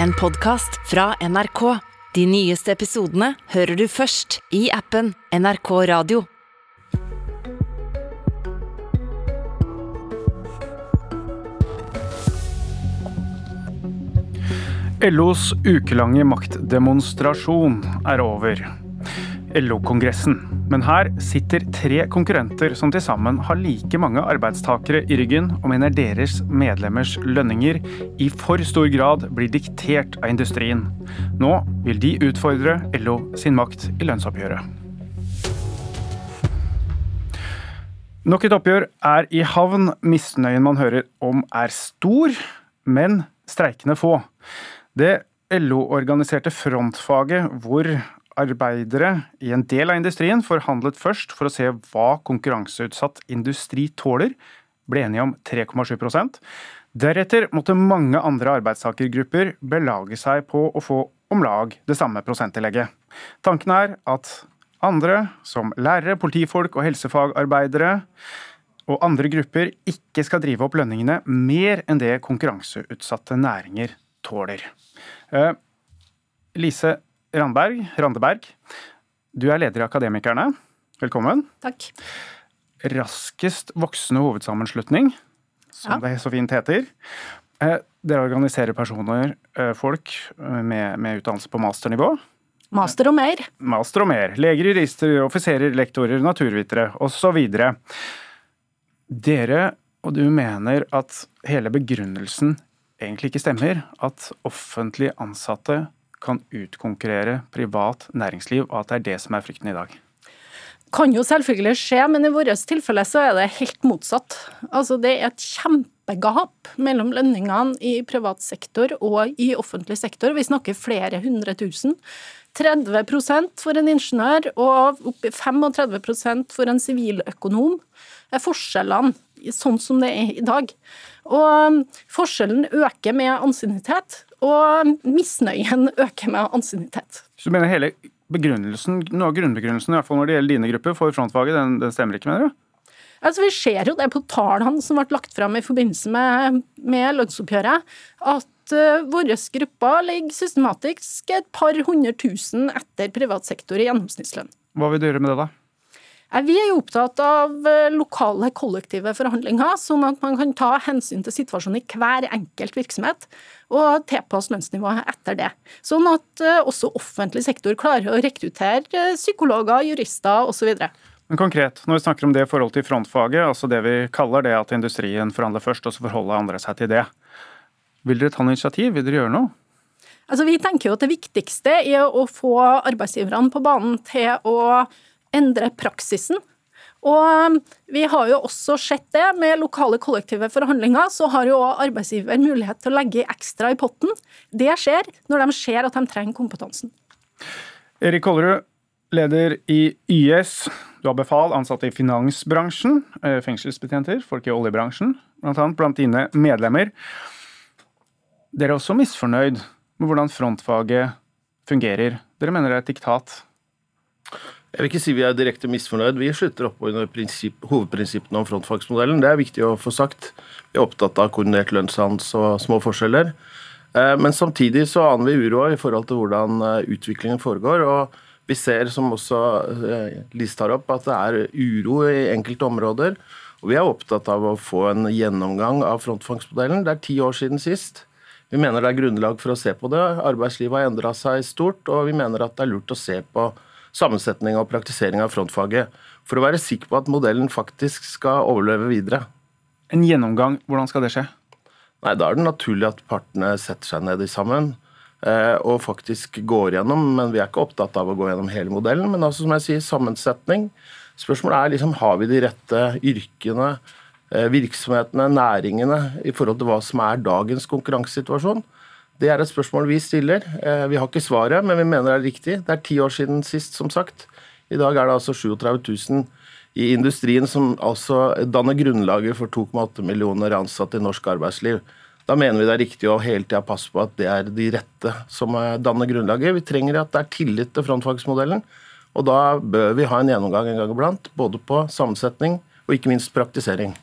en podkast fra NRK. De nyeste episodene hører du først i appen NRK Radio. LOs ukelange maktdemonstrasjon er over. LO-kongressen. Men her sitter tre konkurrenter som til sammen har like mange arbeidstakere i ryggen, og mener deres medlemmers lønninger i for stor grad blir diktert av industrien. Nå vil de utfordre LO sin makt i lønnsoppgjøret. Nok et oppgjør er i havn. Misnøyen man hører om er stor, men streikende få. Det LO-organiserte frontfaget, hvor arbeidere i en del av industrien forhandlet først for å se hva konkurranseutsatt industri tåler, ble enige om 3,7% Deretter måtte mange andre arbeidstakergrupper belage seg på å få om lag det samme prosenttillegget. Tanken er at andre, som lærere, politifolk og helsefagarbeidere, og andre grupper ikke skal drive opp lønningene mer enn det konkurranseutsatte næringer tåler. Eh, Lise Randberg, Randeberg, du er leder i Akademikerne. Velkommen. Takk. Raskest voksende hovedsammenslutning, som ja. det så fint heter. Eh, dere organiserer personer, eh, folk med, med utdannelse på masternivå. Master og mer. Master og mer. Leger, jurister, offiserer, lektorer, naturvitere osv. Dere og du mener at hele begrunnelsen egentlig ikke stemmer. At offentlig ansatte kan utkonkurrere privat næringsliv, og at det er det som er frykten i dag. Kan jo selvfølgelig skje, men i vårt tilfelle så er det helt motsatt. Altså Det er et kjempegap mellom lønningene i privat sektor og i offentlig sektor. Vi snakker flere hundre tusen. 30% for en ingeniør og oppi 35% for en siviløkonom er forskjellene sånn som det er i dag. Og forskjellen øker med ansiennitet, og misnøyen øker med ansiennitet. Så du mener hele begrunnelsen, noe av grunnbegrunnelsen i hvert fall når det gjelder dine grupper for frontfaget, den, den stemmer ikke, mener du? Altså, Vi ser jo det på tallene som ble lagt fram i forbindelse med, med lønnsoppgjøret, at uh, våre grupper ligger systematisk et par hundre tusen etter privat sektor i gjennomsnittslønn. Hva vil du gjøre med det, da? Vi er jo opptatt av uh, lokale kollektive forhandlinger, sånn at man kan ta hensyn til situasjonen i hver enkelt virksomhet og tilpasse lønnsnivået etter det. Sånn at uh, også offentlig sektor klarer å rekruttere psykologer, jurister osv. Men konkret, når vi snakker om det i forhold til frontfaget, altså det vi kaller det at industrien forhandler først, og så forholder andre seg til det. Vil dere ta noe initiativ? Vil dere gjøre noe? Altså, vi tenker jo at det viktigste er å få arbeidsgiverne på banen til å endre praksisen. Og vi har jo også sett det med lokale kollektive forhandlinger, så har jo arbeidsgiver mulighet til å legge ekstra i potten. Det skjer når de ser at de trenger kompetansen. Erik Kollerud, leder i YS. Du har befal ansatte i finansbransjen, eh, fengselsbetjenter, folk i oljebransjen, bl.a. blant dine medlemmer. Dere er også misfornøyd med hvordan frontfaget fungerer. Dere mener det er et diktat? Jeg vil ikke si vi er direkte misfornøyd. Vi slutter opp under hovedprinsippene om frontfagsmodellen. Det er viktig å få sagt. Vi er opptatt av koordinert lønnsdannelse og små forskjeller. Eh, men samtidig så aner vi uro i forhold til hvordan eh, utviklingen foregår. og vi ser, som også eh, Lise tar opp, at det er uro i enkelte områder. Og vi er opptatt av å få en gjennomgang av frontfangstmodellen. Det er ti år siden sist. Vi mener det er grunnlag for å se på det. Arbeidslivet har endra seg stort, og vi mener at det er lurt å se på sammensetning og praktisering av frontfaget. For å være sikker på at modellen faktisk skal overleve videre. En gjennomgang, hvordan skal det skje? Nei, Da er det naturlig at partene setter seg ned sammen Eh, og faktisk går gjennom, men vi er ikke opptatt av å gå gjennom hele modellen. Men altså, som jeg sier, sammensetning. Spørsmålet er liksom, har vi de rette yrkene, eh, virksomhetene, næringene i forhold til hva som er dagens konkurransesituasjon? Det er et spørsmål vi stiller. Eh, vi har ikke svaret, men vi mener det er riktig. Det er ti år siden sist, som sagt. I dag er det altså 37 000 i industrien som altså danner grunnlaget for 2,8 millioner ansatte i norsk arbeidsliv. Da mener vi det er riktig å hele tida passe på at det er de rette som danner grunnlaget. Vi trenger at det er tillit til frontfagsmodellen, og da bør vi ha en gjennomgang en gang iblant, både på sammensetning og ikke minst praktisering.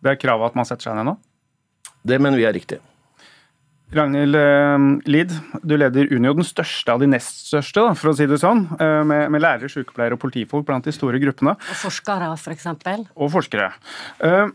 Det er kravet at man setter seg ned nå? Det mener vi er riktig. Ragnhild eh, Lid, du leder Unio, den største av de nest største, da, for å si det sånn, eh, med, med lærere, sykepleiere og politifolk blant de store gruppene. Og forskere, f.eks. For og forskere. Uh,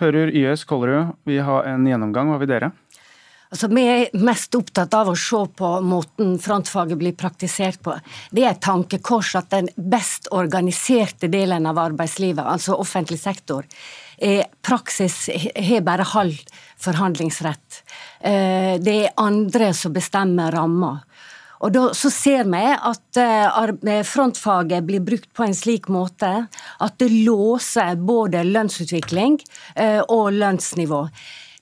hører YS Kollerud vi har en gjennomgang. Hva vil dere? Altså, Vi er mest opptatt av å se på måten frontfaget blir praktisert på. Det er et tankekors at den best organiserte delen av arbeidslivet, altså offentlig sektor, er praksis har bare halv forhandlingsrett. Eh, det er andre som bestemmer ramma. Og da, så ser vi at uh, frontfaget blir brukt på en slik måte at det låser både lønnsutvikling og lønnsnivå.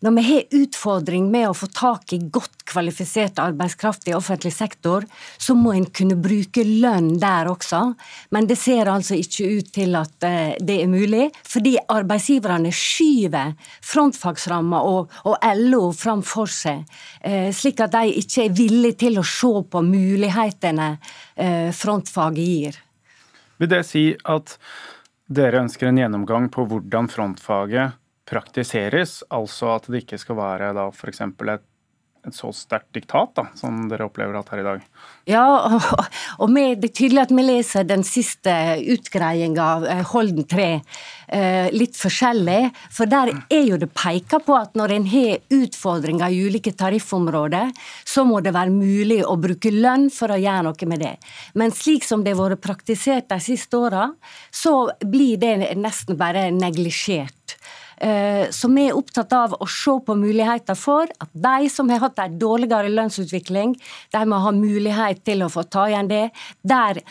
Når vi har utfordring med å få tak i godt kvalifisert arbeidskraft i offentlig sektor, så må en kunne bruke lønn der også. Men det ser altså ikke ut til at eh, det er mulig, fordi arbeidsgiverne skyver frontfagsramma og, og LO framfor seg, eh, slik at de ikke er villige til å se på mulighetene eh, frontfaget gir. Vil det si at dere ønsker en gjennomgang på hvordan frontfaget praktiseres, altså at det ikke skal være da f.eks. et et så sterkt diktat da, som dere opplever at her i dag? Ja, og, og med, det er tydelig at vi leser den siste utgreiinga eh, Holden 3 eh, litt forskjellig. For der er jo det peka på at når en har utfordringer i ulike tariffområder, så må det være mulig å bruke lønn for å gjøre noe med det. Men slik som det har vært praktisert de siste åra, så blir det nesten bare neglisjert. Eh, vi er opptatt av å se på muligheter for at de som har hatt en dårligere lønnsutvikling, de må ha mulighet til å få ta igjen det. Der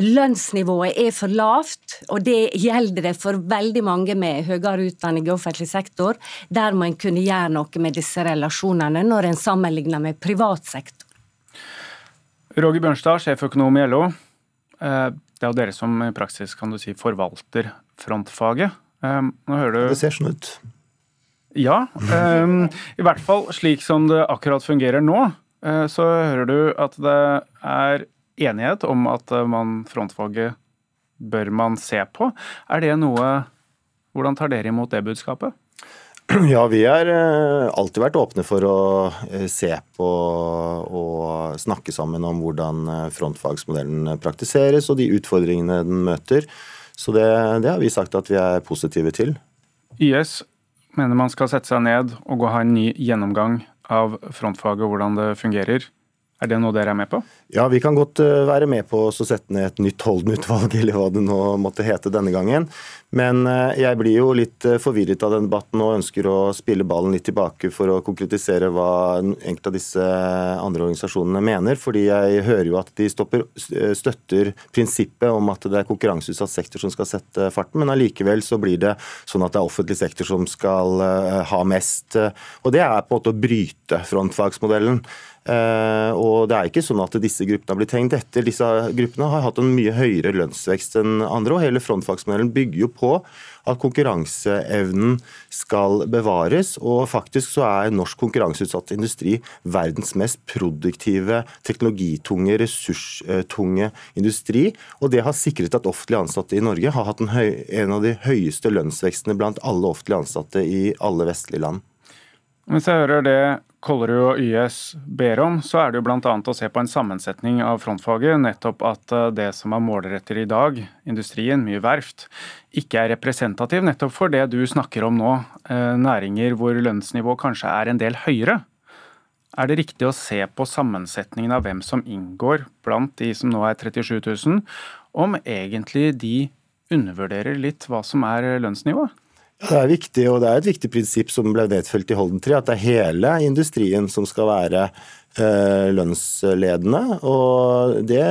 lønnsnivået er for lavt, og det gjelder det for veldig mange med høyere utdanning i offentlig sektor, der må en kunne gjøre noe med disse relasjonene når en sammenligner med privat sektor. Roger Bjørnstad, sjeføkonom i LO. Eh, det er jo dere som i praksis kan du si, forvalter frontfaget. Um, du Det ser sånn ut. Ja. Um, I hvert fall slik som det akkurat fungerer nå, uh, så hører du at det er enighet om at uh, man frontfaget bør man se på. Er det noe Hvordan tar dere imot det budskapet? Ja, vi har uh, alltid vært åpne for å se på og snakke sammen om hvordan frontfagsmodellen praktiseres og de utfordringene den møter. Så det, det, har vi sagt at vi er positive til. YS mener man skal sette seg ned og gå ha en ny gjennomgang av frontfaget og hvordan det fungerer. Er det noe dere er med på? Ja, vi kan godt eh, være med på å sette ned et nytt Holden-utvalg, eller hva det nå måtte hete denne gangen. Men eh, jeg blir jo litt eh, forvirret av den debatten og ønsker å spille ballen litt tilbake for å konkretisere hva enkelte av disse andre organisasjonene mener. Fordi jeg hører jo at de stopper, støtter prinsippet om at det er konkurranseutsatt sektor som skal sette farten, men allikevel så blir det sånn at det er offentlig sektor som skal ha mest. Og det er på en måte å bryte frontfagsmodellen. Uh, og det er ikke sånn at disse gruppene har blitt hengt etter. Disse gruppene har hatt en mye høyere lønnsvekst enn andre, og hele frontfagsmodellen bygger jo på at konkurranseevnen skal bevares. Og faktisk så er norsk konkurranseutsatt industri verdens mest produktive, teknologitunge, ressurstunge industri. Og det har sikret at offentlig ansatte i Norge har hatt en, høy, en av de høyeste lønnsvekstene blant alle offentlig ansatte i alle vestlige land. Hvis jeg hører det Kollerud og YS ber om, så er det jo bl.a. å se på en sammensetning av frontfaget. Nettopp at eh, det som er målretter i dag, industrien, mye verft, ikke er representativ nettopp for det du snakker om nå. Eh, næringer hvor lønnsnivået kanskje er en del høyere. Er det riktig å se på sammensetningen av hvem som inngår blant de som nå er 37 000, om egentlig de undervurderer litt hva som er lønnsnivået? Det er viktig, og det er et viktig prinsipp som ble nedfelt i Holden 3, at det er hele industrien som skal være lønnsledende. Og det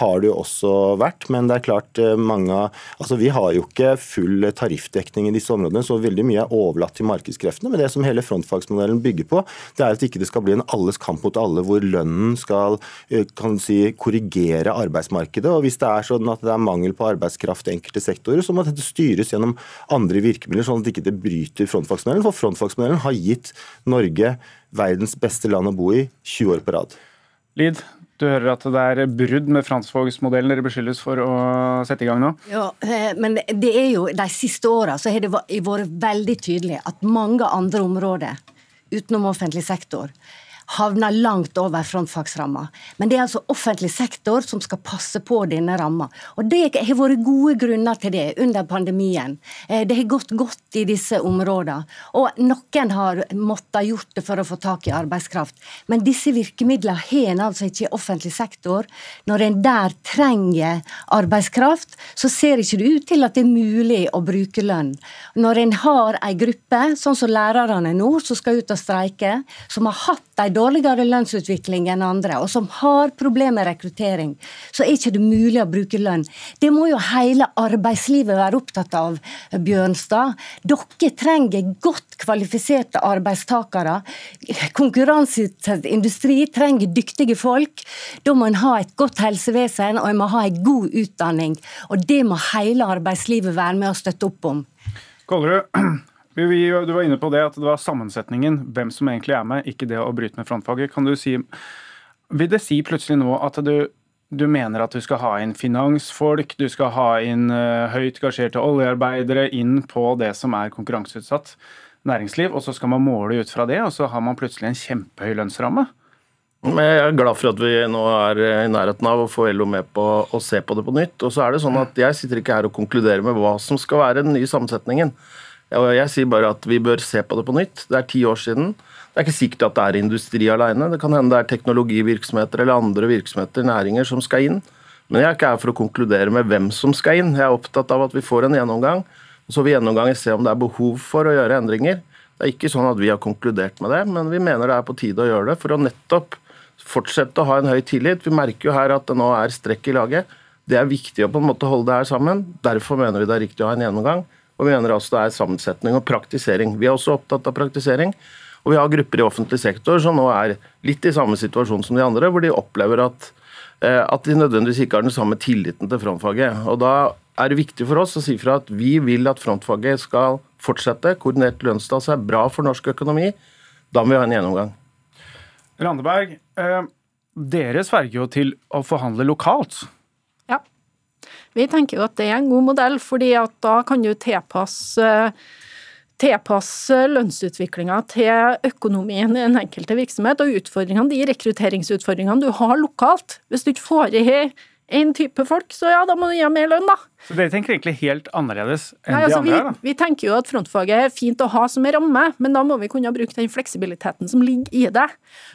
har det jo også vært. Men det er klart eh, mange Altså vi har jo ikke full tariffdekning i disse områdene, så veldig mye er overlatt til markedskreftene. Men det som hele frontfagsmodellen bygger på, det er at ikke det skal bli en alles kamp mot alle, hvor lønnen skal eh, kan si, korrigere arbeidsmarkedet. Og hvis det er sånn at det er mangel på arbeidskraft i enkelte sektorer, så må dette styres gjennom andre virkemidler, sånn at det ikke bryter frontfagsmodellen. For frontfagsmodellen har gitt Norge verdens beste land å bo i 20 år på rad. Lid, du hører at det er brudd med Fransvågsmodellen dere beskyldes for å sette i gang nå? Ja, eh, men det er jo de siste åra så har det vært veldig tydelig at mange andre områder utenom offentlig sektor havner langt over frontfagsramma. Men det er altså offentlig sektor som skal passe på denne ramma. Og det har vært gode grunner til det under pandemien. Eh, det har gått godt i disse områdene. Og noen har måttet gjort det for å få tak i arbeidskraft. Men disse virkemidlene har en altså ikke i offentlig sektor. Når en der trenger arbeidskraft, så ser ikke det ut til at det er mulig å bruke lønn. Når en har ei gruppe, sånn som lærerne nå, som skal ut og streike, som har hatt de dårligere lønnsutvikling enn andre, og som har problemer med rekruttering, så er ikke det mulig å bruke lønn. Det må jo hele arbeidslivet være opptatt av, Bjørnstad. Dere trenger godt kvalifiserte arbeidstakere. Konkurranseutsatt industri trenger dyktige folk. Da må en ha et godt helsevesen, og en må ha en god utdanning. Og det må hele arbeidslivet være med å støtte opp om. Kollerud, du var inne på det at det var sammensetningen, hvem som egentlig er med, ikke det å bryte med frontfaget. Kan du si, Vil det si plutselig nå at du, du mener at du skal ha inn finansfolk, du skal ha inn uh, høyt gasjerte oljearbeidere inn på det som er konkurranseutsatt næringsliv, og så skal man måle ut fra det, og så har man plutselig en kjempehøy lønnsramme? Jeg er glad for at vi nå er i nærheten av å få LO med på å se på det på nytt. Og så er det sånn at Jeg sitter ikke her og konkluderer med hva som skal være den nye sammensetningen. Jeg sier bare at vi bør se på det på nytt. Det er ti år siden. Det er ikke sikkert at det er industri alene. Det kan hende det er teknologivirksomheter eller andre virksomheter, næringer, som skal inn. Men jeg er ikke her for å konkludere med hvem som skal inn. Jeg er opptatt av at vi får en gjennomgang. og Så vil gjennomgangen se om det er behov for å gjøre endringer. Det er ikke sånn at vi har konkludert med det, men vi mener det er på tide å gjøre det for å nettopp fortsette å ha en høy tillit. Vi merker jo her at det nå er strekk i laget. Det er viktig å på en måte holde det her sammen. Derfor mener vi det er riktig å ha en gjennomgang. Og vi mener altså det er sammensetning og praktisering. Vi er også opptatt av praktisering. Og vi har grupper i offentlig sektor som nå er litt i samme situasjon som de andre, hvor de opplever at, eh, at de nødvendigvis ikke har den samme tilliten til frontfaget. Og da er det viktig for oss å si fra at vi vil at frontfaget skal fortsette. Koordinert lønnsdannelse er bra for norsk økonomi. Da må vi ha en gjennomgang. Randeberg, eh, dere sverger jo til å forhandle lokalt. Vi tenker jo at det er en god modell, fordi at da kan du tilpasse tilpasse lønnsutviklinga til økonomien i den enkelte virksomhet og utfordringene, de rekrutteringsutfordringene du har lokalt. Hvis du ikke får i én type folk, så ja, da må du gi mer lønn, da. Så dere tenker egentlig helt annerledes enn Nei, altså, de andre her, da? Vi, tenker jo at frontfaget er fint å ha som en ramme, men da må vi kunne bruke den fleksibiliteten som ligger i det.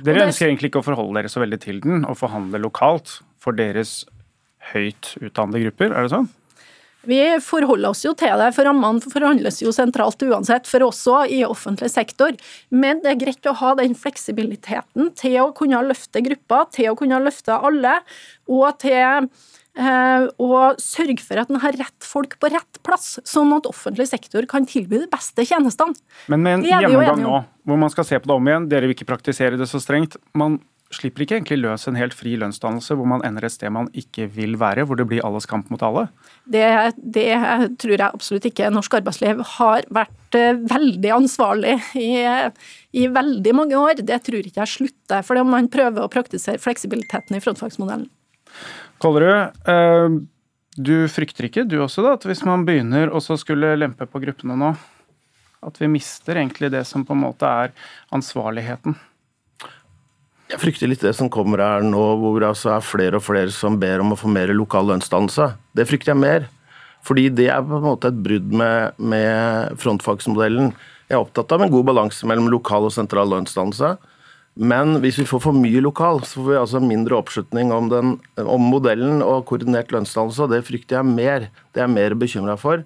Dere ønsker egentlig ikke å forholde dere så veldig til den, og forhandle lokalt for deres høyt utdannede grupper, er det sånn? Vi forholder oss jo til det, for rammene forhandles jo sentralt uansett, for også i offentlig sektor. Men det er greit å ha den fleksibiliteten til å kunne løfte grupper, til å kunne løfte alle, og til eh, å sørge for at en har rett folk på rett plass, sånn at offentlig sektor kan tilby de beste tjenestene. Men med en gjennomgang nå, hvor man skal se på det om igjen, dere vil ikke praktisere det så strengt. man slipper ikke egentlig løs en helt fri lønnsdannelse hvor man ender et sted man ikke vil være, hvor det blir alles kamp mot alle? Det, det tror jeg absolutt ikke. Norsk arbeidsliv har vært eh, veldig ansvarlig i, i veldig mange år. Det tror ikke jeg slutter, fordi man prøver å praktisere fleksibiliteten i frontfagsmodellen. Kollerud, eh, du frykter ikke du også da, at hvis man begynner å skulle lempe på gruppene nå, at vi mister egentlig det som på en måte er ansvarligheten? Jeg frykter litt det som kommer her nå, hvor det altså er flere og flere som ber om å få mer lokal lønnsdannelse. Det frykter jeg mer. Fordi det er på en måte et brudd med, med frontfagsmodellen. Jeg er opptatt av en god balanse mellom lokal og sentral lønnsdannelse. Men hvis vi får for mye lokal, så får vi altså mindre oppslutning om, den, om modellen og koordinert lønnsdannelse, det frykter jeg mer. Det er jeg mer bekymra for.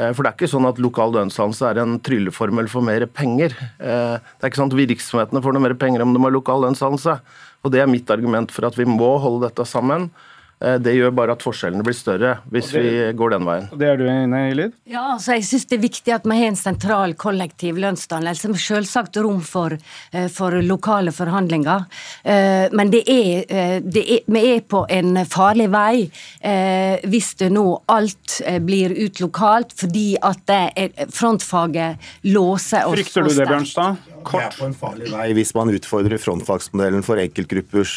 Eh, for det er ikke sånn at lokal lønnsdannelse er en trylleformel for mer penger. Eh, det er ikke sånn at virksomhetene får noe mer penger om de har lokal lønnsdannelse. Og det er mitt argument for at vi må holde dette sammen. Eh, det gjør bare at forskjellene blir større hvis det, vi går den veien. Det er du enig i, Lid? Ja, altså jeg syns det er viktig at vi har en sentral kollektiv lønnsdannelse med selvsagt rom for, eh, for, lokale forhandlinger. Eh, men det er, det er, vi er på en farlig vei hvis det nå alt blir ut lokalt fordi at frontfaget låser oss Frykter du det, Bjørnstad? Kort. Er på en farlig vei hvis man utfordrer frontfagsmodellen for enkeltgruppers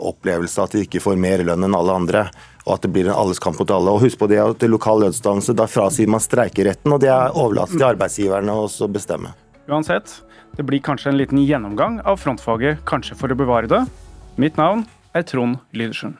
opplevelse at de ikke får mer lønn enn alle andre. Og at det blir en alles kamp mot alle. Og husk på det at det lokal lønnsdannelse, da frasier man streikeretten, og det er overlatt til arbeidsgiverne å bestemme. Uansett, Det blir kanskje en liten gjennomgang av frontfaget, kanskje for å bevare det. Mitt navn er Trond Lydersen.